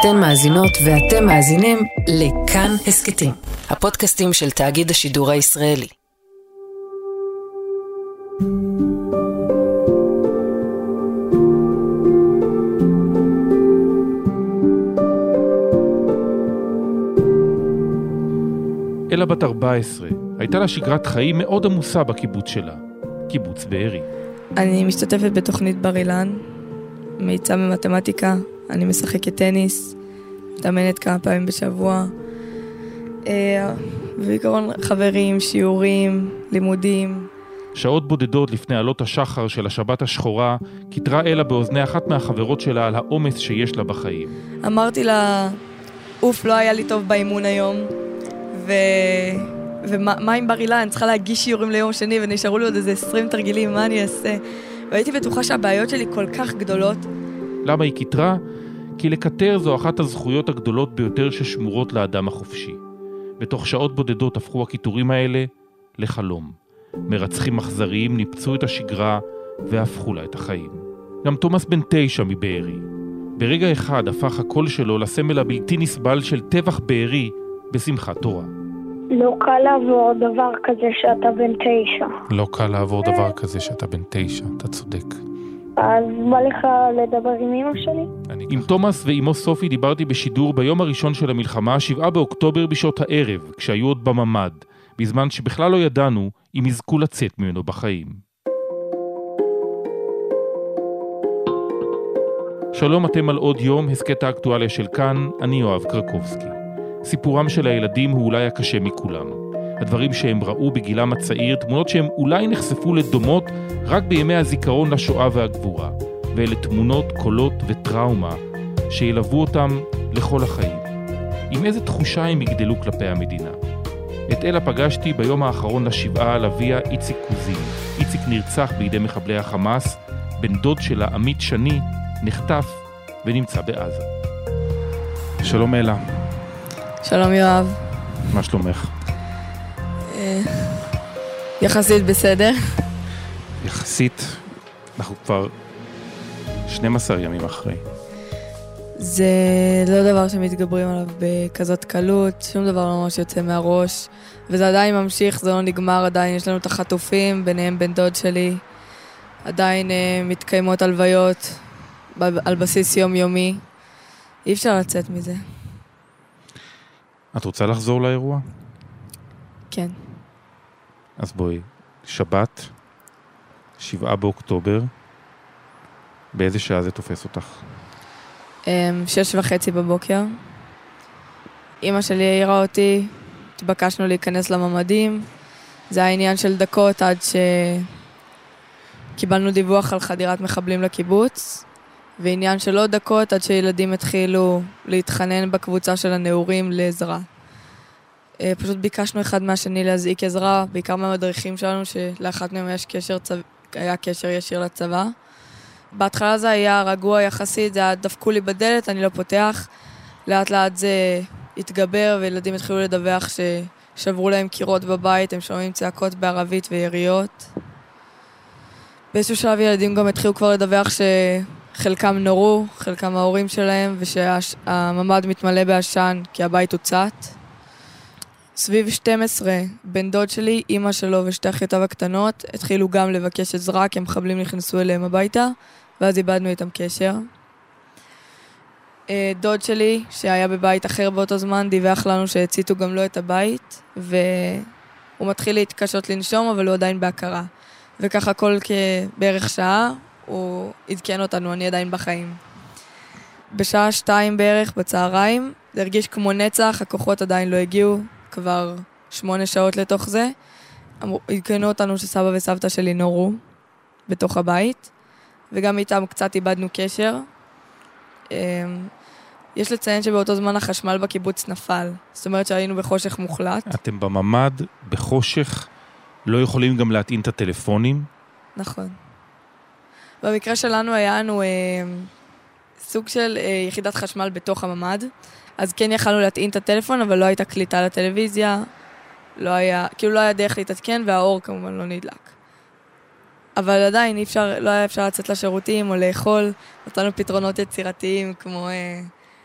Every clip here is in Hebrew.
אתן מאזינות ואתם מאזינים לכאן הסכתים, הפודקאסטים של תאגיד השידור הישראלי. אלה בת 14, הייתה לה שגרת חיים מאוד עמוסה בקיבוץ שלה, קיבוץ בארי. אני משתתפת בתוכנית בר אילן, מאיצה במתמטיקה, אני משחקת טניס, מתאמנת כמה פעמים בשבוע. אה, ובעיקרון חברים, שיעורים, לימודים. שעות בודדות לפני עלות השחר של השבת השחורה, קיטרה אלה באוזני אחת מהחברות שלה על העומס שיש לה בחיים. אמרתי לה, אוף, לא היה לי טוב באימון היום, ו... ומה עם בר אילן? צריכה להגיש שיעורים ליום שני, ונשארו לי עוד איזה 20 תרגילים, מה אני אעשה? והייתי בטוחה שהבעיות שלי כל כך גדולות. למה היא קיטרה? כי לקטר זו אחת הזכויות הגדולות ביותר ששמורות לאדם החופשי. בתוך שעות בודדות הפכו הקיטורים האלה לחלום. מרצחים אכזריים ניפצו את השגרה והפכו לה את החיים. גם תומאס בן תשע מבארי. ברגע אחד הפך הקול שלו לסמל הבלתי נסבל של טבח בארי בשמחת תורה. לא קל לעבור דבר כזה שאתה בן תשע. לא קל לעבור דבר כזה שאתה בן תשע, אתה צודק. אז בא לך לדבר עם אמא שלי? עם תומאס ואימו סופי דיברתי בשידור ביום הראשון של המלחמה, 7 באוקטובר בשעות הערב, כשהיו עוד בממ"ד, בזמן שבכלל לא ידענו אם יזכו לצאת ממנו בחיים. שלום, אתם על עוד יום, הסכת האקטואליה של כאן, אני יואב קרקובסקי. סיפורם של הילדים הוא אולי הקשה מכולם. הדברים שהם ראו בגילם הצעיר, תמונות שהם אולי נחשפו לדומות רק בימי הזיכרון לשואה והגבורה. ואלה תמונות, קולות וטראומה שילוו אותם לכל החיים. עם איזה תחושה הם יגדלו כלפי המדינה. את אלה פגשתי ביום האחרון לשבעה על אביה איציק קוזין. איציק נרצח בידי מחבלי החמאס, בן דוד שלה, עמית שני, נחטף ונמצא בעזה. שלום אלה. שלום יואב. מה שלומך? יחסית בסדר. יחסית, אנחנו כבר 12 ימים אחרי. זה לא דבר שמתגברים עליו בכזאת קלות, שום דבר לא ממש יוצא מהראש, וזה עדיין ממשיך, זה לא נגמר, עדיין יש לנו את החטופים, ביניהם בן דוד שלי, עדיין uh, מתקיימות הלוויות על בסיס יומיומי, אי אפשר לצאת מזה. את רוצה לחזור לאירוע? כן. אז בואי, שבת, שבעה באוקטובר, באיזה שעה זה תופס אותך? אמ, שש וחצי בבוקר. אימא שלי העירה אותי, התבקשנו להיכנס לממ"דים. זה היה עניין של דקות עד שקיבלנו דיווח על חדירת מחבלים לקיבוץ, ועניין של עוד דקות עד שילדים התחילו להתחנן בקבוצה של הנעורים לעזרה. אה, פשוט ביקשנו אחד מהשני להזעיק עזרה, בעיקר מהמדריכים שלנו, שלאחת מהם יש קשר, צו... היה קשר ישיר לצבא. בהתחלה זה היה רגוע יחסית, זה היה דפקו לי בדלת, אני לא פותח. לאט לאט זה התגבר, וילדים התחילו לדווח ששברו להם קירות בבית, הם שומעים צעקות בערבית ויריות. באיזשהו שלב ילדים גם התחילו כבר לדווח שחלקם נורו, חלקם ההורים שלהם, ושהממ"ד מתמלא בעשן כי הבית הוצת. סביב 12, בן דוד שלי, אימא שלו ושתי אחיותיו הקטנות התחילו גם לבקש עזרה, כי המחבלים נכנסו אליהם הביתה, ואז איבדנו איתם קשר. אה, דוד שלי, שהיה בבית אחר באותו זמן, דיווח לנו שהציתו גם לו את הבית, והוא מתחיל להתקשות לנשום, אבל הוא עדיין בהכרה. וככה כל כבערך שעה, הוא עדכן אותנו, אני עדיין בחיים. בשעה שתיים בערך, בצהריים, זה הרגיש כמו נצח, הכוחות עדיין לא הגיעו, כבר שמונה שעות לתוך זה. עדכנו אותנו שסבא וסבתא שלי נורו בתוך הבית, וגם איתם קצת איבדנו קשר. אמ, יש לציין שבאותו זמן החשמל בקיבוץ נפל, זאת אומרת שהיינו בחושך מוחלט. אתם בממ"ד, בחושך, לא יכולים גם להטעין את הטלפונים? נכון. במקרה שלנו היה לנו אה, סוג של אה, יחידת חשמל בתוך הממ"ד, אז כן יכלנו להטעין את הטלפון, אבל לא הייתה קליטה לטלוויזיה, לא היה, כאילו לא היה דרך להתעדכן, והאור כמובן לא נדלק. אבל עדיין אי אפשר, לא היה אפשר לצאת לשירותים או לאכול, נתנו פתרונות יצירתיים כמו אה,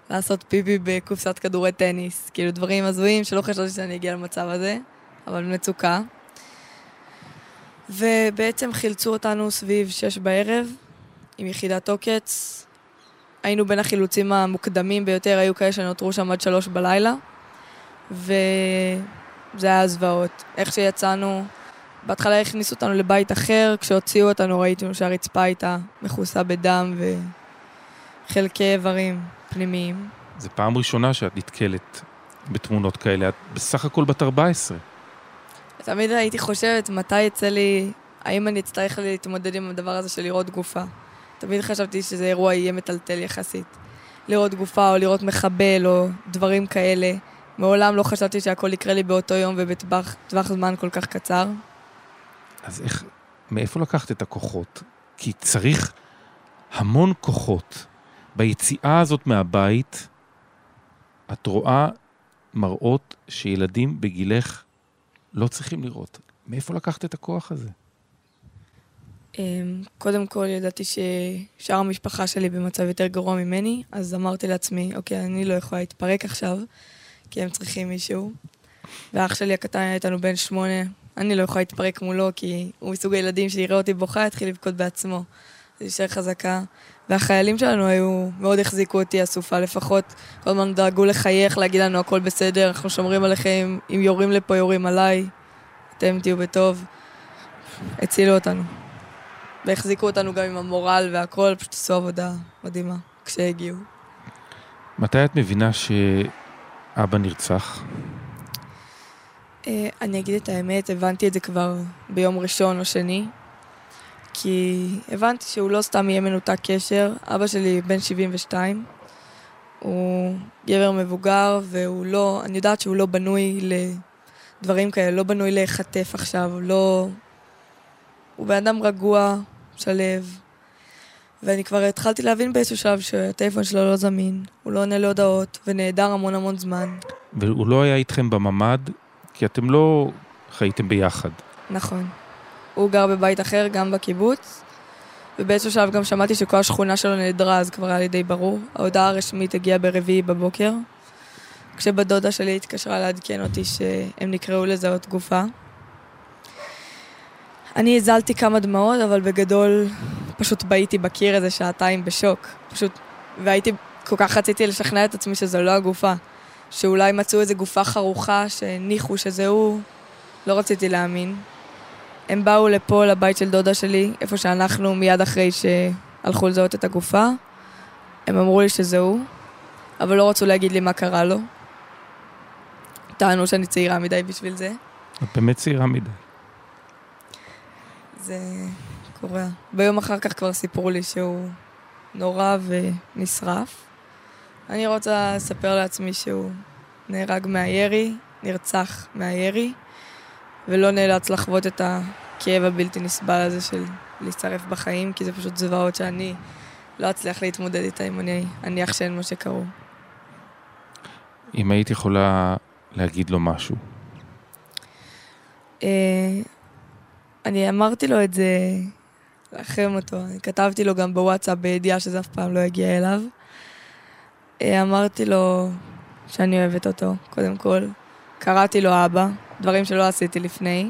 לעשות פיפי בקופסת כדורי טניס. כאילו דברים הזויים שלא חשבתי שאני אגיע למצב הזה, אבל מצוקה. ובעצם חילצו אותנו סביב שש בערב עם יחידת עוקץ. היינו בין החילוצים המוקדמים ביותר, היו כאלה שנותרו שם עד שלוש בלילה. וזה היה זוועות. איך שיצאנו, בהתחלה הכניסו אותנו לבית אחר, כשהוציאו אותנו ראיתי שהרצפה הייתה מכוסה בדם וחלקי איברים פנימיים. זו פעם ראשונה שאת נתקלת בתמונות כאלה, את בסך הכל בת 14. תמיד הייתי חושבת מתי יצא לי, האם אני אצטרך להתמודד עם הדבר הזה של לראות גופה. תמיד חשבתי שזה אירוע יהיה מטלטל יחסית. לראות גופה או לראות מחבל או דברים כאלה. מעולם לא חשבתי שהכל יקרה לי באותו יום ובטווח זמן כל כך קצר. אז איך, מאיפה לקחת את הכוחות? כי צריך המון כוחות. ביציאה הזאת מהבית, את רואה מראות שילדים בגילך לא צריכים לראות. מאיפה לקחת את הכוח הזה? אמ, קודם כל ידעתי ששאר המשפחה שלי במצב יותר גרוע ממני, אז אמרתי לעצמי, אוקיי, אני לא יכולה להתפרק עכשיו, כי הם צריכים מישהו. ואח שלי הקטן היה איתנו בן שמונה, אני לא יכולה להתפרק מולו, כי הוא מסוג הילדים שיראה אותי בוכה, יתחיל לבכות בעצמו. זה יישאר חזקה. והחיילים שלנו היו, מאוד החזיקו אותי אסופה לפחות. כל הזמן דאגו לחייך, להגיד לנו הכל בסדר, אנחנו שומרים עליכם, אם יורים לפה יורים עליי, אתם תהיו בטוב. הצילו אותנו. והחזיקו אותנו גם עם המורל והכל, פשוט עשו עבודה מדהימה כשהגיעו. מתי את מבינה שאבא נרצח? אה, אני אגיד את האמת, הבנתי את זה כבר ביום ראשון או שני, כי הבנתי שהוא לא סתם יהיה מנותק קשר. אבא שלי בן 72, הוא גבר מבוגר, והוא לא, אני יודעת שהוא לא בנוי לדברים כאלה, לא בנוי להיחטף עכשיו, לא... הוא בן אדם רגוע, שלו, ואני כבר התחלתי להבין באיזשהו שלב שהטלפון שלו לא זמין, הוא לא עונה להודעות, ונעדר המון המון זמן. והוא לא היה איתכם בממ"ד, כי אתם לא חייתם ביחד. נכון. הוא גר בבית אחר, גם בקיבוץ, ובאיזשהו שלב גם שמעתי שכל השכונה שלו נעדרה, אז כבר היה לי די ברור. ההודעה הרשמית הגיעה ברביעי בבוקר, כשבת דודה שלי התקשרה לעדכן אותי שהם נקראו לזהות גופה. אני הזלתי כמה דמעות, אבל בגדול פשוט בהיתי בקיר איזה שעתיים בשוק. פשוט, והייתי, כל כך רציתי לשכנע את עצמי שזו לא הגופה. שאולי מצאו איזה גופה חרוכה שהניחו שזה הוא. לא רציתי להאמין. הם באו לפה, לבית של דודה שלי, איפה שאנחנו, מיד אחרי שהלכו לזהות את הגופה. הם אמרו לי שזה הוא, אבל לא רצו להגיד לי מה קרה לו. טענו שאני צעירה מדי בשביל זה. את באמת צעירה מדי. זה קורה. ביום אחר כך כבר סיפרו לי שהוא נורא ונשרף. אני רוצה לספר לעצמי שהוא נהרג מהירי, נרצח מהירי, ולא נאלץ לחוות את הכאב הבלתי נסבל הזה של להצטרף בחיים, כי זה פשוט זוועות שאני לא אצליח להתמודד איתה אם אני אניח שאין מה שקרו. אם היית יכולה להגיד לו משהו. אה, אני אמרתי לו את זה, לאחר אותו, אני כתבתי לו גם בוואטסאפ בידיעה שזה אף פעם לא יגיע אליו. אה, אמרתי לו שאני אוהבת אותו, קודם כל. קראתי לו אבא, דברים שלא עשיתי לפני.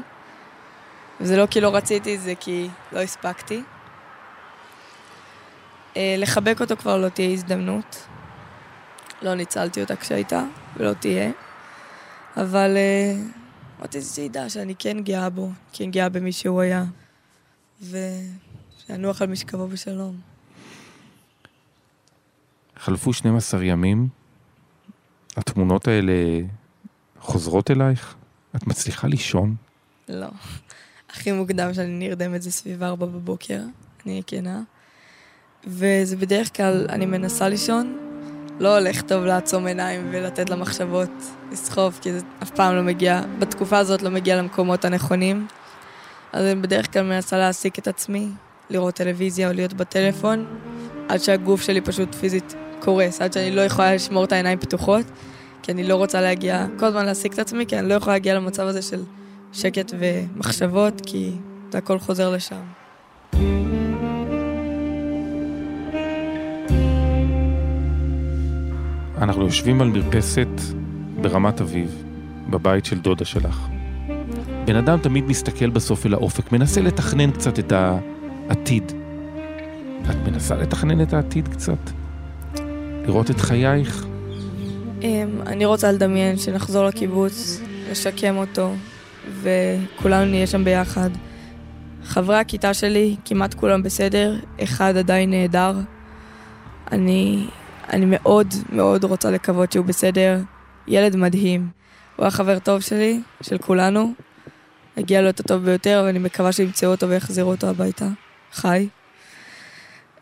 וזה לא כי לא רציתי, זה כי לא הספקתי. אה, לחבק אותו כבר לא תהיה הזדמנות. לא ניצלתי אותה כשהייתה, ולא תהיה. אבל אמרתי שידע שאני כן גאה בו, כן גאה במי שהוא היה. ושינוח על משכבו בשלום. חלפו 12 ימים, התמונות האלה חוזרות אלייך? את מצליחה לישון? לא. הכי מוקדם שאני נרדמת זה סביב ארבע בבוקר, אני כנה. וזה בדרך כלל, אני מנסה לישון, לא הולך טוב לעצום עיניים ולתת למחשבות לסחוב, כי זה אף פעם לא מגיע, בתקופה הזאת לא מגיע למקומות הנכונים. אז אני בדרך כלל מנסה להעסיק את עצמי, לראות טלוויזיה או להיות בטלפון, עד שהגוף שלי פשוט פיזית קורס, עד שאני לא יכולה לשמור את העיניים פתוחות, כי אני לא רוצה להגיע, כל הזמן להעסיק את עצמי, כי אני לא יכולה להגיע למצב הזה של שקט ומחשבות, כי זה הכל חוזר לשם. אנחנו יושבים על מרפסת ברמת אביב, בבית של דודה שלך. בן אדם תמיד מסתכל בסוף אל האופק, מנסה לתכנן קצת את העתיד. את מנסה לתכנן את העתיד קצת? לראות את חייך? אמ, אני רוצה לדמיין שנחזור לקיבוץ, לשקם אותו, וכולנו נהיה שם ביחד. חברי הכיתה שלי, כמעט כולם בסדר, אחד עדיין נהדר. אני, אני מאוד מאוד רוצה לקוות שהוא בסדר. ילד מדהים. הוא היה חבר טוב שלי, של כולנו. הגיע לו את הטוב ביותר, ואני מקווה שימצאו אותו ויחזירו אותו הביתה. חי.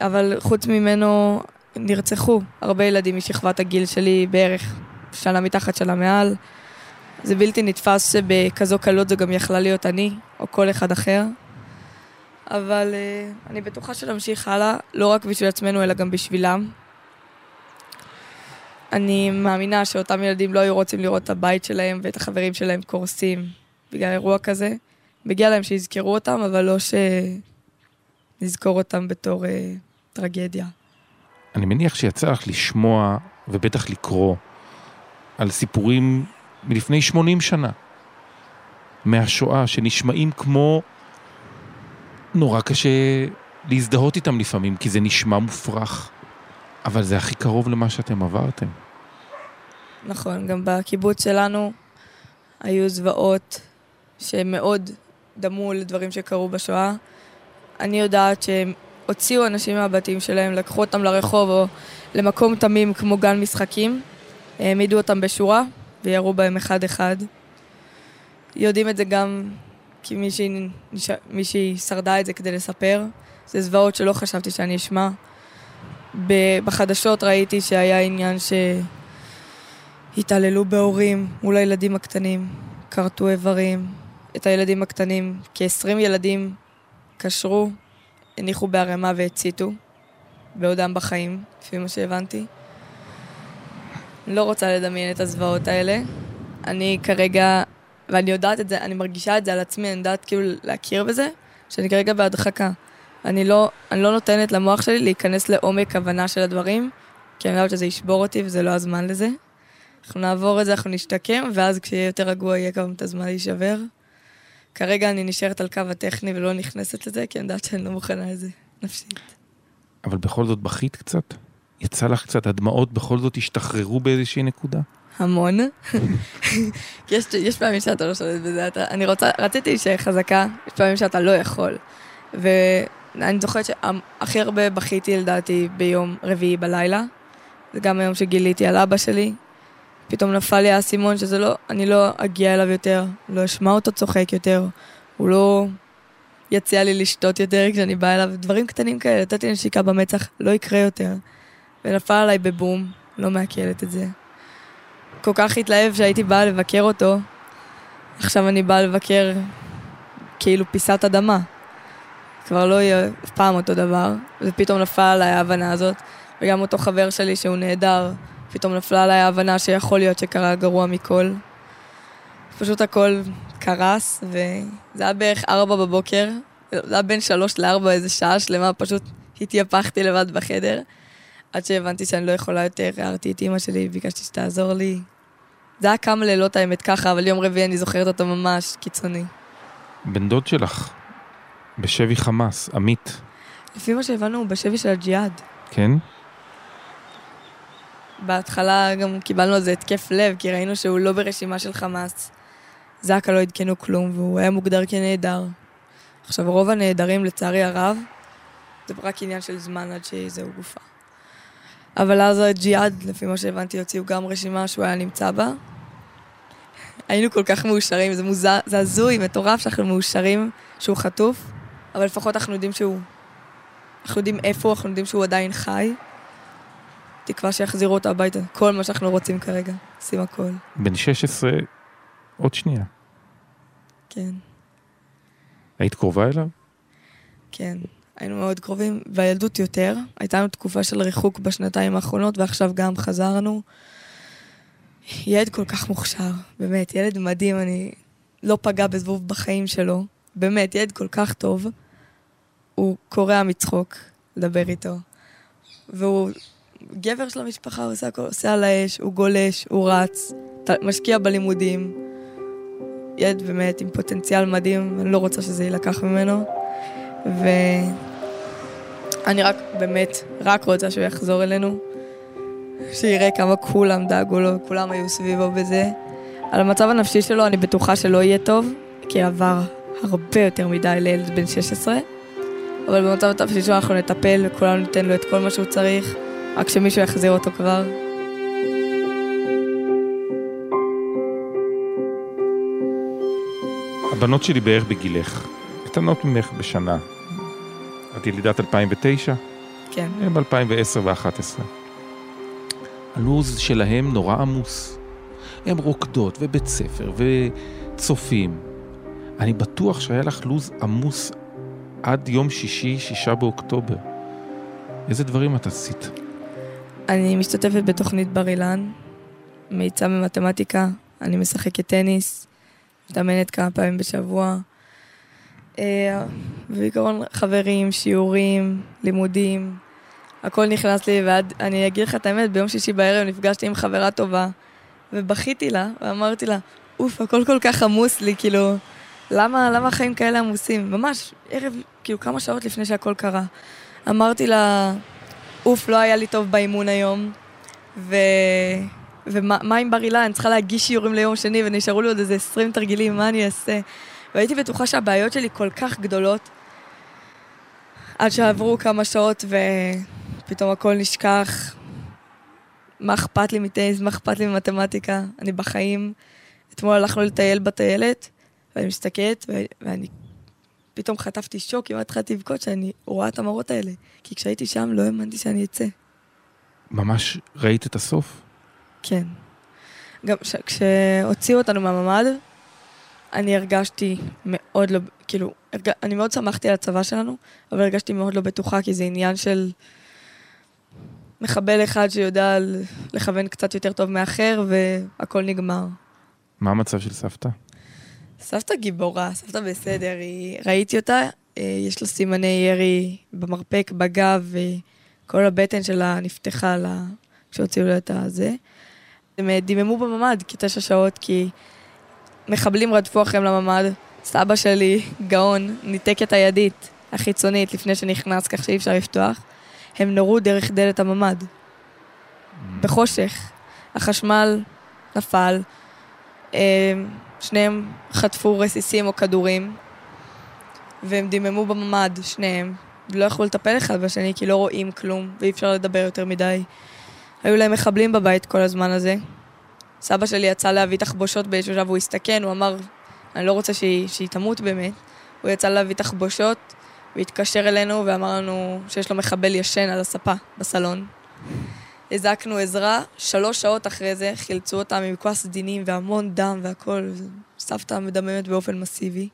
אבל חוץ ממנו נרצחו הרבה ילדים משכבת הגיל שלי, בערך שנה מתחת, שנה מעל. זה בלתי נתפס שבכזו קלות זו גם יכלה להיות אני, או כל אחד אחר. אבל uh, אני בטוחה שנמשיך הלאה, לא רק בשביל עצמנו, אלא גם בשבילם. אני מאמינה שאותם ילדים לא היו רוצים לראות את הבית שלהם ואת החברים שלהם קורסים בגלל אירוע כזה. מגיע להם שיזכרו אותם, אבל לא שנזכור אותם בתור uh, טרגדיה. אני מניח שיצא לך לשמוע, ובטח לקרוא, על סיפורים מלפני 80 שנה, מהשואה, שנשמעים כמו... נורא קשה להזדהות איתם לפעמים, כי זה נשמע מופרך, אבל זה הכי קרוב למה שאתם עברתם. נכון, גם בקיבוץ שלנו היו זוועות שמאוד דמו לדברים שקרו בשואה. אני יודעת שהם הוציאו אנשים מהבתים שלהם, לקחו אותם לרחוב או למקום תמים כמו גן משחקים, העמידו אותם בשורה וירו בהם אחד-אחד. יודעים את זה גם כי מישהי, מישהי שרדה את זה כדי לספר. זה זוועות שלא חשבתי שאני אשמע. בחדשות ראיתי שהיה עניין שהתעללו בהורים מול הילדים הקטנים, כרתו איברים. את הילדים הקטנים, כ-20 ילדים קשרו, הניחו בערימה והציתו, בעודם בחיים, לפי מה שהבנתי. לא רוצה לדמיין את הזוועות האלה. אני כרגע, ואני יודעת את זה, אני מרגישה את זה על עצמי, אני יודעת כאילו להכיר בזה, שאני כרגע בהדחקה. אני לא, אני לא נותנת למוח שלי להיכנס לעומק הבנה של הדברים, כי אני יודעת שזה ישבור אותי וזה לא הזמן לזה. אנחנו נעבור את זה, אנחנו נשתקם, ואז כשיהיה יותר רגוע יהיה גם את הזמן להישבר. כרגע אני נשארת על קו הטכני ולא נכנסת לזה, כי אני יודעת שאני לא מוכנה לזה נפשית. אבל בכל זאת בכית קצת? יצא לך קצת, הדמעות בכל זאת השתחררו באיזושהי נקודה? המון. יש, יש פעמים שאתה לא שולט בזה, אתה, אני רוצה, רציתי להישאר חזקה, יש פעמים שאתה לא יכול. ואני זוכרת שהכי הרבה בכיתי לדעתי ביום רביעי בלילה. זה גם היום שגיליתי על אבא שלי. פתאום נפל לי האסימון שזה לא, אני לא אגיע אליו יותר, לא אשמע אותו צוחק יותר, הוא לא יציע לי לשתות יותר כשאני באה אליו, דברים קטנים כאלה, נתתי נשיקה במצח, לא יקרה יותר. ונפל עליי בבום, לא מעכלת את זה. כל כך התלהב שהייתי באה לבקר אותו, עכשיו אני באה לבקר כאילו פיסת אדמה. כבר לא יהיה אף פעם אותו דבר, ופתאום נפלה עליי ההבנה הזאת, וגם אותו חבר שלי שהוא נהדר, פתאום נפלה עליי ההבנה שיכול להיות שקרה גרוע מכל. פשוט הכל קרס, וזה היה בערך ארבע בבוקר, זה היה בין שלוש לארבע איזה שעה שלמה, פשוט התייפחתי לבד בחדר. עד שהבנתי שאני לא יכולה יותר, הערתי את אימא שלי, ביקשתי שתעזור לי. זה היה כמה לילות האמת ככה, אבל יום רביעי אני זוכרת אותו ממש קיצוני. בן דוד שלך, בשבי חמאס, עמית. לפי מה שהבנו, הוא בשבי של הג'יהאד. כן? בהתחלה גם קיבלנו על זה התקף לב, כי ראינו שהוא לא ברשימה של חמאס. זק"א לא עדכנו כלום, והוא היה מוגדר כנעדר. עכשיו, רוב הנעדרים, לצערי הרב, זה רק עניין של זמן עד שזהו גופה. אבל אז הג'יהאד, לפי מה שהבנתי, הוציאו גם רשימה שהוא היה נמצא בה. היינו כל כך מאושרים, זה מוזר, זה הזוי, מטורף שאנחנו מאושרים שהוא חטוף, אבל לפחות אנחנו יודעים שהוא... אנחנו יודעים איפה אנחנו יודעים שהוא עדיין חי. תקווה שיחזירו אותו הביתה, כל מה שאנחנו רוצים כרגע, עושים הכל. בן 16, עוד שנייה. כן. היית קרובה אליו? כן. היינו מאוד קרובים, והילדות יותר. הייתה לנו תקופה של ריחוק בשנתיים האחרונות, ועכשיו גם חזרנו. ילד כל כך מוכשר, באמת, ילד מדהים, אני לא פגע בזבוב בחיים שלו. באמת, ילד כל כך טוב. הוא קורע מצחוק לדבר איתו. והוא גבר של המשפחה, הוא עושה הכל, עושה על האש, הוא גולש, הוא רץ, משקיע בלימודים. ילד באמת עם פוטנציאל מדהים, אני לא רוצה שזה יילקח ממנו. ואני רק, באמת, רק רוצה שהוא יחזור אלינו. שיראה כמה כולם דאגו לו, כולם היו סביבו בזה. על המצב הנפשי שלו אני בטוחה שלא יהיה טוב, כי עבר הרבה יותר מדי לילד בן 16. אבל במצב הנפשי שלו אנחנו נטפל וכולנו ניתן לו את כל מה שהוא צריך, רק שמישהו יחזיר אותו כבר. הבנות שלי בערך בגילך, קטנות ממך בשנה. את ילידת 2009? כן. הם ב-2010 ו-2011. הלו"ז שלהם נורא עמוס. הם רוקדות ובית ספר וצופים. אני בטוח שהיה לך לו"ז עמוס עד יום שישי, שישה באוקטובר. איזה דברים את עשית? אני משתתפת בתוכנית בר אילן, מאיצה במתמטיקה, אני משחקת טניס, מתאמנת כמה פעמים בשבוע. אה, ובעיקרון חברים, שיעורים, לימודים, הכל נכנס לי, ואני אגיד לך את האמת, ביום שישי בערב נפגשתי עם חברה טובה, ובכיתי לה, ואמרתי לה, אוף, הכל כל כך עמוס לי, כאילו, למה, למה החיים כאלה עמוסים? ממש, ערב, כאילו, כמה שעות לפני שהכל קרה. אמרתי לה, אוף, לא היה לי טוב באימון היום, ו... ומה מה עם בר אילן? צריכה להגיש שיעורים ליום שני, ונשארו לי עוד איזה 20 תרגילים, מה אני אעשה? והייתי בטוחה שהבעיות שלי כל כך גדולות, עד שעברו כמה שעות ופתאום הכל נשכח. מה אכפת לי מטניס, מה אכפת לי ממתמטיקה? אני בחיים. אתמול הלכנו לטייל בטיילת, ואני מסתכלת, ו- ואני פתאום חטפתי שוק, כמעט התחלתי לבכות שאני רואה את המראות האלה. כי כשהייתי שם לא האמנתי שאני אצא. ממש ראית את הסוף? כן. גם ש- כשהוציאו אותנו מהממ"ד, אני הרגשתי מאוד לא, כאילו, הרג... אני מאוד שמחתי על הצבא שלנו, אבל הרגשתי מאוד לא בטוחה, כי זה עניין של מחבל אחד שיודע לכוון קצת יותר טוב מאחר, והכל נגמר. מה המצב של סבתא? סבתא גיבורה, סבתא בסדר, היא... ראיתי אותה, אה, יש לה סימני ירי במרפק, בגב, וכל הבטן שלה נפתחה לה... כשהוציאו לה את הזה. הם אה, דיממו בממ"ד כתשע שעות, כי מחבלים רדפו אחריהם לממ"ד. סבא שלי, גאון, ניתק את הידית החיצונית לפני שנכנס, כך שאי אפשר לפתוח. הם נורו דרך דלת הממ"ד, בחושך. החשמל נפל, אה, שניהם חטפו רסיסים או כדורים, והם דיממו בממ"ד, שניהם. ולא יכלו לטפל אחד בשני כי לא רואים כלום, ואי אפשר לדבר יותר מדי. היו להם מחבלים בבית כל הזמן הזה. סבא שלי יצא להביא תחבושות באיזשהו שלב, הוא הסתכן, הוא אמר, אני לא רוצה שהיא, שהיא תמות באמת. הוא יצא להביא תחבושות, והתקשר אלינו ואמר לנו שיש לו מחבל ישן על הספה בסלון. הזעקנו עזרה, שלוש שעות אחרי זה חילצו עם כוס דינים והמון דם והכל, סבתא מדממת באופן מסיבי.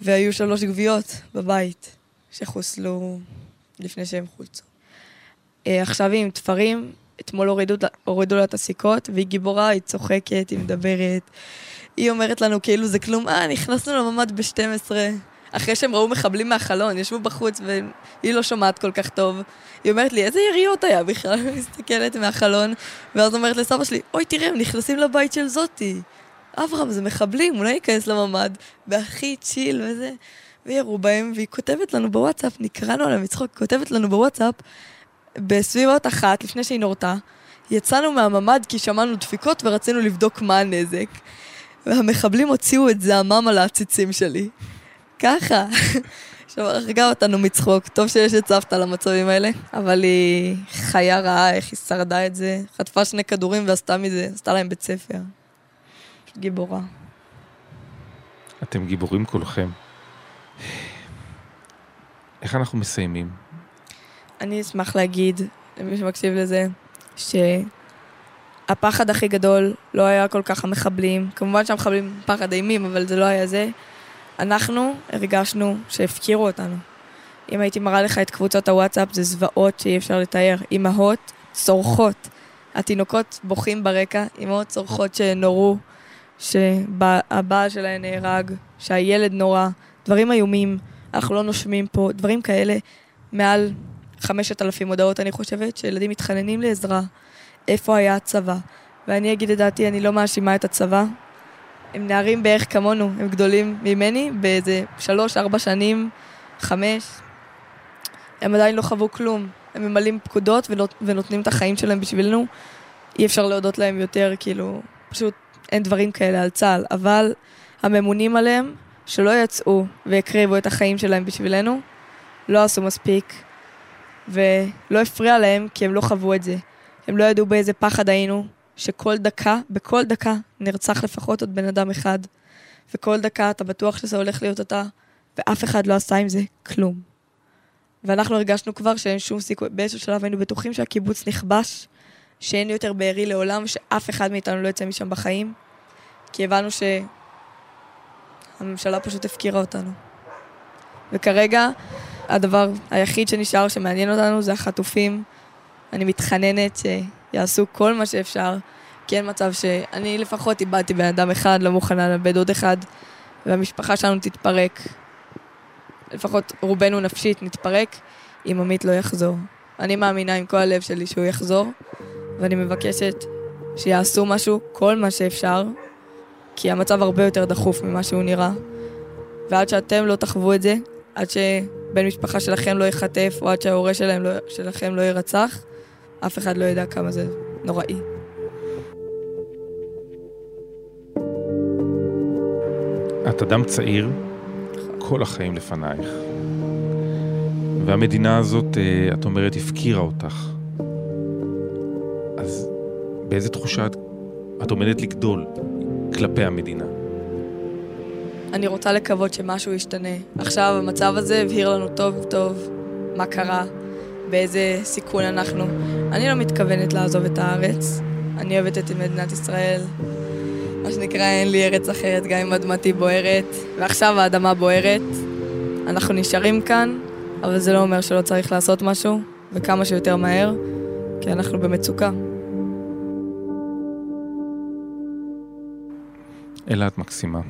והיו שלוש גוויות בבית שחוסלו לפני שהם חולצו. אה, עכשיו היא עם תפרים, אתמול הורידו, הורידו לה את הסיכות, והיא גיבורה, היא צוחקת, היא מדברת. היא אומרת לנו כאילו זה כלום, אה, נכנסנו לממ"ד ב-12. אחרי שהם ראו מחבלים מהחלון, ישבו בחוץ והיא לא שומעת כל כך טוב. היא אומרת לי, איזה יריות היה בכלל? היא מסתכלת מהחלון, ואז אומרת לסבא שלי, אוי, תראה, הם נכנסים לבית של זאתי. אברהם, זה מחבלים, אולי ניכנס לממ"ד. והכי צ'יל וזה. וירו בהם, והיא כותבת לנו בוואטסאפ, נקראנו עליה מצחוק, כותבת לנו בוואטסאפ, בסביבות אחת, לפני שהיא נורתה, יצאנו מהממ"ד כי שמענו דפיקות ורצינו לבדוק מה הנזק. והמחבלים הוציאו את זעמם על העציצים שלי. ככה. עכשיו, הרגה אותנו מצחוק. טוב שיש את סבתא למצבים האלה, אבל היא חיה רעה, איך היא שרדה את זה. חטפה שני כדורים ועשתה מזה, עשתה להם בית ספר. גיבורה. אתם גיבורים כולכם. איך אנחנו מסיימים? אני אשמח להגיד, למי שמקשיב לזה, שהפחד הכי גדול לא היה כל כך המחבלים. כמובן שהמחבלים פחד אימים, אבל זה לא היה זה. אנחנו הרגשנו שהפקירו אותנו. אם הייתי מראה לך את קבוצות הוואטסאפ, זה זוועות שאי אפשר לתאר. אימהות צורחות. התינוקות בוכים ברקע, אימהות צורחות שנורו, שהבעל שלהן נהרג, שהילד נורא, דברים איומים, אנחנו לא נושמים פה, דברים כאלה מעל חמשת אלפים הודעות, אני חושבת, שילדים מתחננים לעזרה. איפה היה הצבא? ואני אגיד את דעתי, אני לא מאשימה את הצבא. הם נערים בערך כמונו, הם גדולים ממני באיזה שלוש, ארבע שנים, חמש. הם עדיין לא חוו כלום. הם ממלאים פקודות ונותנים את החיים שלהם בשבילנו. אי אפשר להודות להם יותר, כאילו, פשוט אין דברים כאלה על צה"ל. אבל הממונים עליהם, שלא יצאו והקריבו את החיים שלהם בשבילנו, לא עשו מספיק, ולא הפריע להם כי הם לא חוו את זה. הם לא ידעו באיזה פחד היינו, שכל דקה, בכל דקה, נרצח לפחות עוד בן אדם אחד. וכל דקה אתה בטוח שזה הולך להיות אתה, ואף אחד לא עשה עם זה כלום. ואנחנו הרגשנו כבר שאין שום סיכוי, באיזשהו שלב היינו בטוחים שהקיבוץ נכבש, שאין יותר בארי לעולם, שאף אחד מאיתנו לא יצא משם בחיים, כי הבנו שהממשלה פשוט הפקירה אותנו. וכרגע, הדבר היחיד שנשאר שמעניין אותנו זה החטופים. אני מתחננת שיעשו כל מה שאפשר, כי אין מצב שאני לפחות איבדתי בן אדם אחד, לא מוכנה לאבד עוד אחד, והמשפחה שלנו תתפרק. לפחות רובנו נפשית נתפרק, אם עמית לא יחזור. אני מאמינה עם כל הלב שלי שהוא יחזור, ואני מבקשת שיעשו משהו, כל מה שאפשר, כי המצב הרבה יותר דחוף ממה שהוא נראה. ועד שאתם לא תחוו את זה, עד שבן משפחה שלכם לא ייחטף, או עד שההורה לא, שלכם לא יירצח, אף אחד לא ידע כמה זה נוראי. את אדם צעיר, כל החיים לפנייך. והמדינה הזאת, אה, את אומרת, הפקירה אותך. אז באיזה תחושה את, את עומדת לגדול כלפי המדינה? אני רוצה לקוות שמשהו ישתנה. עכשיו המצב הזה הבהיר לנו טוב טוב מה קרה, באיזה סיכון אנחנו. אני לא מתכוונת לעזוב את הארץ. אני אוהבת את מדינת ישראל. מה שנקרא, אין לי ארץ אחרת, גם אם אדמתי בוערת. ועכשיו האדמה בוערת. אנחנו נשארים כאן, אבל זה לא אומר שלא צריך לעשות משהו, וכמה שיותר מהר, כי אנחנו במצוקה. אלעד מקסימה.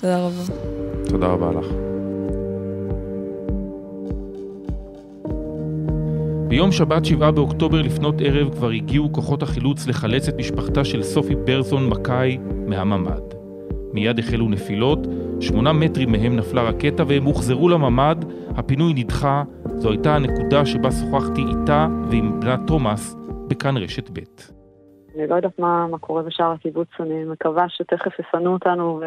תודה רבה. תודה רבה לך. ביום שבת 7 באוקטובר לפנות ערב כבר הגיעו כוחות החילוץ לחלץ את משפחתה של סופי ברזון מקאי מהממ"ד. מיד החלו נפילות, שמונה מטרים מהם נפלה רקטה והם הוחזרו לממ"ד, הפינוי נדחה, זו הייתה הנקודה שבה שוחחתי איתה ועם בנה תומאס בכאן רשת ב'. אני לא יודעת מה, מה קורה בשאר הקיבוץ, אני מקווה שתכף יפנו אותנו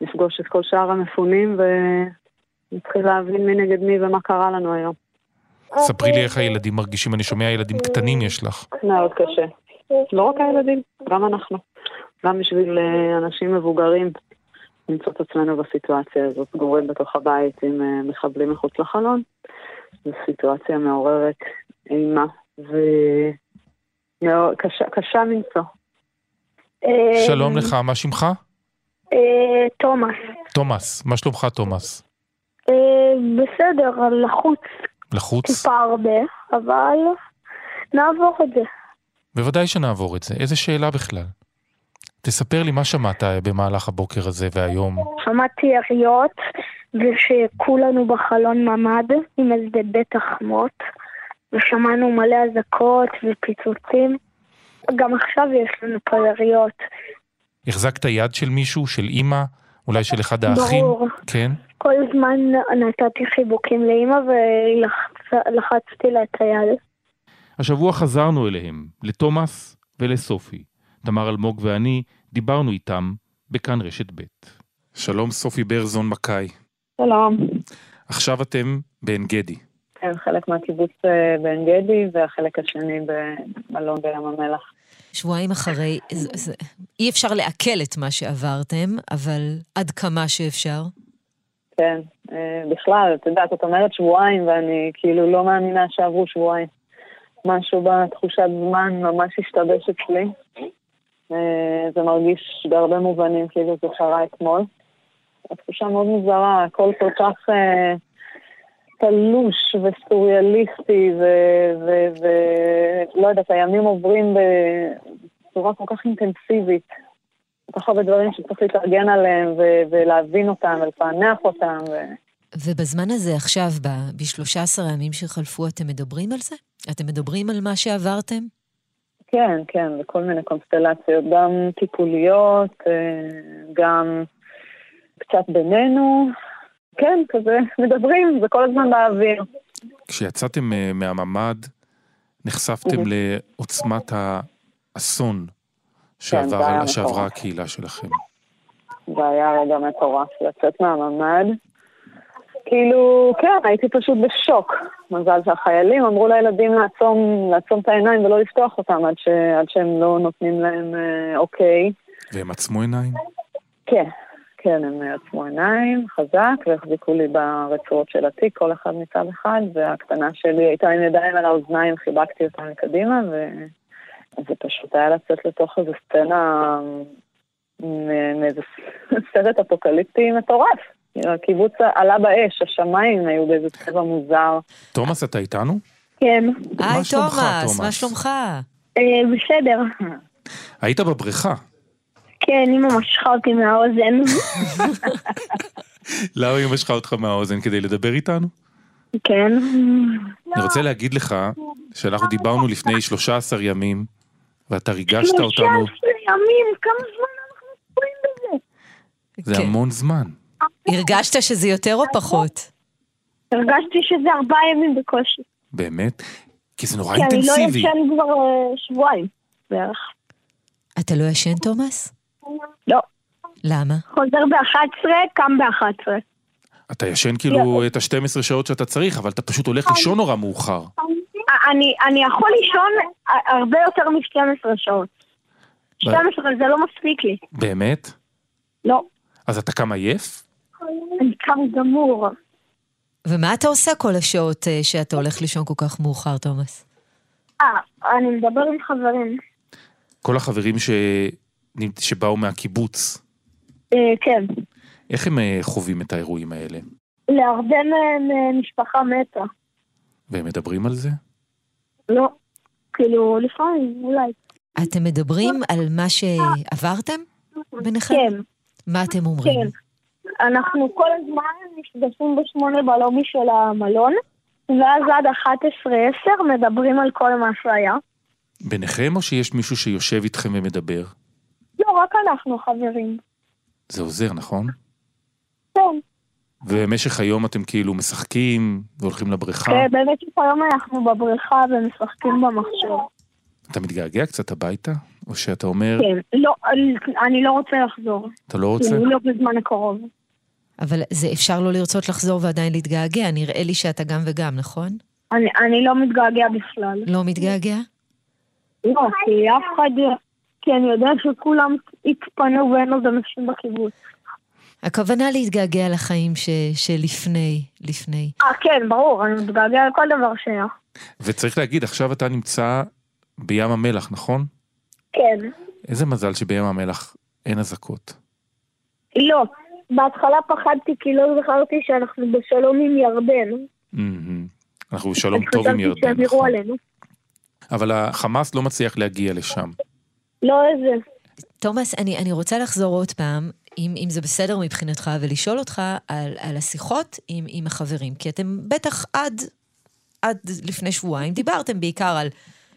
ונפגוש את כל שאר המפונים ונתחיל להבין מי נגד מי ומה קרה לנו היום. ספרי לי איך הילדים מרגישים, אני שומע ילדים קטנים יש לך. מאוד קשה. לא רק הילדים, גם אנחנו. גם בשביל אה, אנשים מבוגרים למצוא את עצמנו בסיטואציה הזאת, סגורים בתוך הבית עם אה, מחבלים מחוץ לחלון. זו סיטואציה מעוררת אימה וקשה מנשוא. שלום לך, מה שמך? אה, תומאס. תומאס, מה שלומך תומאס? בסדר, לחוץ לחוץ? טיפה הרבה, אבל נעבור את זה. בוודאי שנעבור את זה. איזה שאלה בכלל? תספר לי מה שמעת במהלך הבוקר הזה והיום. שמעתי יריות, ושכולנו בחלון ממ"ד עם איזה בית החמות, ושמענו מלא אזעקות ופיצוצים. גם עכשיו יש לנו פה יריות. החזקת יד של מישהו? של אימא? אולי של אחד האחים? ברור. כן? כל הזמן נתתי חיבוקים לאימא ולחצתי לה את היד. השבוע חזרנו אליהם, לתומאס ולסופי. תמר אלמוג ואני דיברנו איתם בכאן רשת ב'. שלום סופי ברזון מקאי. שלום. עכשיו אתם בעין גדי. כן, חלק מהקיבוץ אה, בעין גדי והחלק השני במלון בים המלח. שבועיים אחרי, אי אפשר לעכל את מה שעברתם, אבל עד כמה שאפשר. כן, אה, בכלל, את יודעת, את אומרת שבועיים, ואני כאילו לא מאמינה שעברו שבועיים. משהו בתחושת זמן ממש השתבש אצלי. אה, זה מרגיש בהרבה מובנים כאילו זה קרה אתמול. התחושה מאוד מוזרה, הכל כל כך אה, תלוש וסוריאליסטי, ולא יודעת, הימים עוברים בצורה כל כך אינטנסיבית. כל כך הרבה דברים שצריך להתארגן עליהם ו- ולהבין אותם ולפענח אותם. ו... ובזמן הזה עכשיו, ב-13 הימים שחלפו, אתם מדברים על זה? אתם מדברים על מה שעברתם? כן, כן, וכל מיני קונסטלציות, גם טיפוליות, אה, גם קצת בינינו. כן, כזה, מדברים, זה כל הזמן באוויר. כשיצאתם אה, מהממ"ד, נחשפתם לעוצמת האסון שעבר, כן, זה היה שעברה. הקהילה שלכם. זה היה רגע מטורף לצאת מהממ"ד. כאילו, כן, הייתי פשוט בשוק. מזל שהחיילים אמרו לילדים לעצום, לעצום את העיניים ולא לפתוח אותם עד, ש, עד שהם לא נותנים להם אה, אוקיי. והם עצמו עיניים? כן, כן, הם עצמו עיניים חזק והחזיקו לי ברצועות של התיק, כל אחד מצד אחד, והקטנה שלי הייתה עם ידיים על האוזניים, חיבקתי אותה מקדימה, וזה פשוט היה לצאת לתוך איזו סצנה מאיזה סרט אפוקליפטי מטורף. הקיבוץ עלה באש, השמיים היו באיזה צבע מוזר. תומאס, אתה איתנו? כן. היי, מה שלומך, תומאס, תומאס? מה שלומך? אה, בסדר. היית בבריכה. כן, אמא משכה אותי מהאוזן. למה היא משכה אותך מהאוזן כדי לדבר איתנו? כן. אני רוצה להגיד לך שאנחנו דיברנו לפני 13 ימים, ואתה ריגשת אותנו, 13 ימים, כמה זמן אנחנו תקועים בזה? זה כן. המון זמן. הרגשת שזה יותר או פחות? הרגשתי שזה ארבעה ימים בקושי. באמת? כי זה נורא כי אני לא אינטנסיבי. ישן כבר אה, שבועיים בערך. אתה לא ישן, תומאס? לא. למה? חוזר ב-11, קם ב-11. אתה ישן כאילו את ה-12 שעות שאתה צריך, אבל אתה פשוט הולך לישון נורא מאוחר. אני, אני יכול לישון הרבה יותר מ-12 שעות. 12 זה לא מספיק לי. באמת? לא. אז אתה קם עייף? אני קם גמור. ומה אתה עושה כל השעות אה, שאתה הולך לישון כל כך מאוחר, תומאס? אה, אני מדבר עם חברים. כל החברים ש... שבאו מהקיבוץ, אה, כן. איך הם אה, חווים את האירועים האלה? להרבה מהם אה, משפחה מתה. והם מדברים על זה? לא. כאילו, לפעמים, אולי. אתם מדברים על מה שעברתם ביניכם? כן, מה אתם אומרים? כן. אנחנו כל הזמן נפגשים בשמונה בלובי של המלון, ואז עד 11-10 מדברים על כל מה שהיה. ביניכם או שיש מישהו שיושב איתכם ומדבר? רק אנחנו חברים. זה עוזר, נכון? כן. ובמשך היום אתם כאילו משחקים והולכים לבריכה? כן, באמת היום אנחנו בבריכה ומשחקים במחשב. אתה מתגעגע קצת הביתה? או שאתה אומר, כן. לא, אני- אני לא רוצה לחזור. אתה לא רוצה? כאילו, לא בזמן הקרוב. אבל זה אפשר לא לרצות לחזור ועדיין להתגעגע, נראה לי שאתה גם וגם, נכון? אני, אני לא מתגעגע בכלל. לא מתגעגע? לא, כי אף אחד... כי אני יודע שכולם התפנו ואין עוד אנשים בקיבוץ. הכוונה להתגעגע לחיים ש... שלפני, לפני. אה, כן, ברור, אני מתגעגע לכל דבר שהיה. וצריך להגיד, עכשיו אתה נמצא בים המלח, נכון? כן. איזה מזל שבים המלח אין אזעקות. לא, בהתחלה פחדתי כי לא זכרתי שאנחנו בשלום עם ירדן. אנחנו בשלום טוב עם חשבתי ירדן, נכון. עלינו. אבל החמאס לא מצליח להגיע לשם. לא איזה. תומאס, אני, אני רוצה לחזור עוד פעם, אם, אם זה בסדר מבחינתך, ולשאול אותך על, על השיחות עם, עם החברים, כי אתם בטח עד, עד לפני שבועיים דיברתם בעיקר על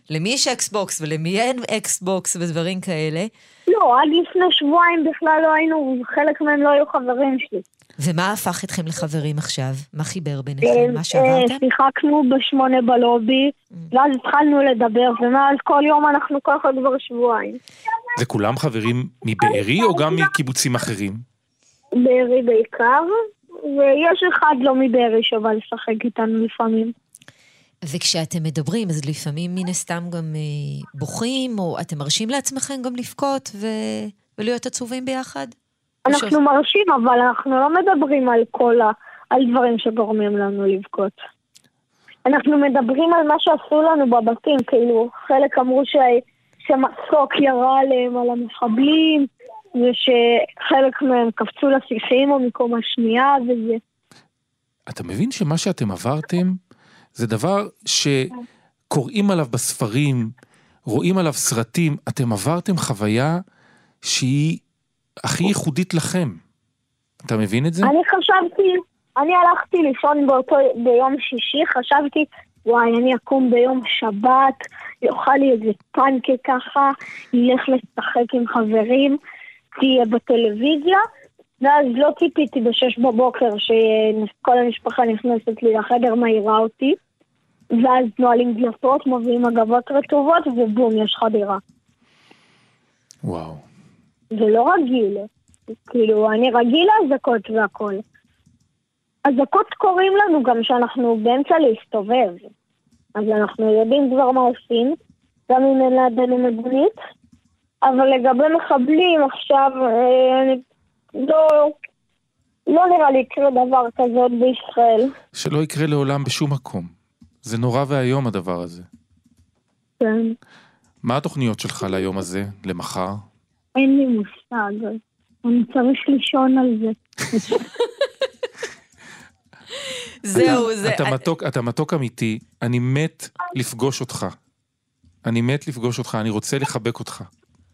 למי יש Xbox ולמי אין Xbox ודברים כאלה, לא, עד לפני שבועיים בכלל לא היינו, חלק מהם לא היו חברים שלי. ומה הפך אתכם לחברים עכשיו? מה חיבר אה, ביניכם? מה אה, שעברתם? שיחקנו בשמונה בלובי, ואז התחלנו לדבר, ומאז כל יום אנחנו ככה כבר שבועיים. זה כולם חברים מבארי או גם מקיבוצים אחרים? בארי בעיקר, ויש אחד לא מבארי שבא לשחק איתנו לפעמים. וכשאתם מדברים, אז לפעמים מן הסתם גם אה, בוכים, או אתם מרשים לעצמכם גם לבכות ו... ולהיות עצובים ביחד? אנחנו מרשים, אבל אנחנו לא מדברים על כל ה... על דברים שגורמים לנו לבכות. אנחנו מדברים על מה שעשו לנו בבתים, כאילו, חלק אמרו ש... שמסוק ירה עליהם, על המחבלים, ושחלק מהם קפצו לשיחים או מקומה שנייה, וזה... אתה מבין שמה שאתם עברתם זה דבר שקוראים עליו בספרים, רואים עליו סרטים, אתם עברתם חוויה שהיא הכי ייחודית לכם. אתה מבין את זה? אני חשבתי, אני הלכתי לישון באותו, ביום שישי, חשבתי, וואי, אני אקום ביום שבת, יאכל לי איזה פנקה ככה, ילך לשחק עם חברים, תהיה בטלוויזיה, ואז לא ציפיתי בשש בבוקר שכל המשפחה נכנסת לי לחדר, מעירה אותי, ואז נועלים דלתות, מביאים מגבות רטובות, ובום, יש חדירה. וואו. זה לא רגיל. כאילו, אני רגיל לאזעקות והכל. אזעקות קורים לנו גם כשאנחנו באמצע להסתובב. אז אנחנו יודעים כבר מה עושים, גם אם אין לידינו מדונית. אבל לגבי מחבלים עכשיו, אה, אני לא, לא נראה לי יקרה דבר כזה עוד בישראל. שלא יקרה לעולם בשום מקום. זה נורא ואיום הדבר הזה. כן. מה התוכניות שלך ליום הזה, למחר? אין לי מושג. אני צריך לישון על זה. זהו, זה... אתה מתוק, אתה מתוק אמיתי, אני מת לפגוש אותך. אני מת לפגוש אותך, אני רוצה לחבק אותך.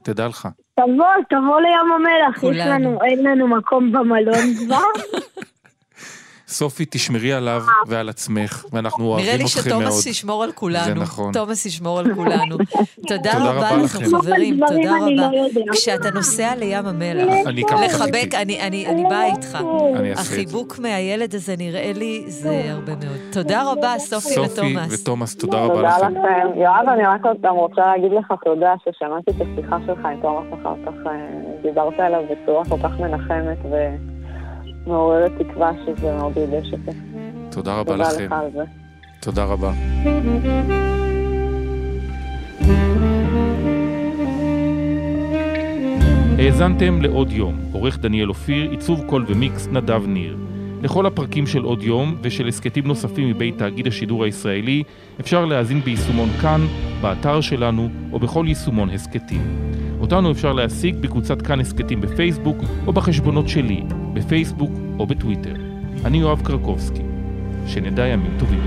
תדע לך. תבוא, תבוא לים המלח, יש. לנו, אין לנו מקום במלון כבר. סופי, תשמרי עליו ועל עצמך, ואנחנו נראה אוהבים לי אתכם מאוד. שתומאס ישמור על כולנו. זה נכון. תומאס ישמור על כולנו. תודה רבה לכם, לכם. חברים, תודה רבה. לא. כשאתה נוסע לים המלח, אני אקח אותך לחבק. אני- אני אני באה איתך. אני אעשה את זה. החיבוק מהילד הזה נראה לי, זה הרבה מאוד. תודה רבה, סופי סופי ותומאס. ותומאס, תודה רבה תודה לכם. לכם. יואב, אני רק עוד פעם רוצה להגיד לך תודה ששמעתי את השיחה שלך עם תומאס אחר כך, אה, דיברת עליו בצורה כל כך מנחמת ומעוררת תקווה שזה מאוד ריגש אותי. תודה רבה תודה לכם. לך על זה. תודה רבה. האזנתם לעוד יום, עורך דניאל אופיר, עיצוב קול ומיקס נדב ניר. לכל הפרקים של עוד יום ושל הסכתים נוספים מבית תאגיד השידור הישראלי אפשר להאזין ביישומון כאן, באתר שלנו או בכל יישומון הסכתים. אותנו אפשר להשיג בקבוצת כאן הסכתים בפייסבוק או בחשבונות שלי, בפייסבוק או בטוויטר. אני יואב קרקובסקי. שנדע ימים טובים.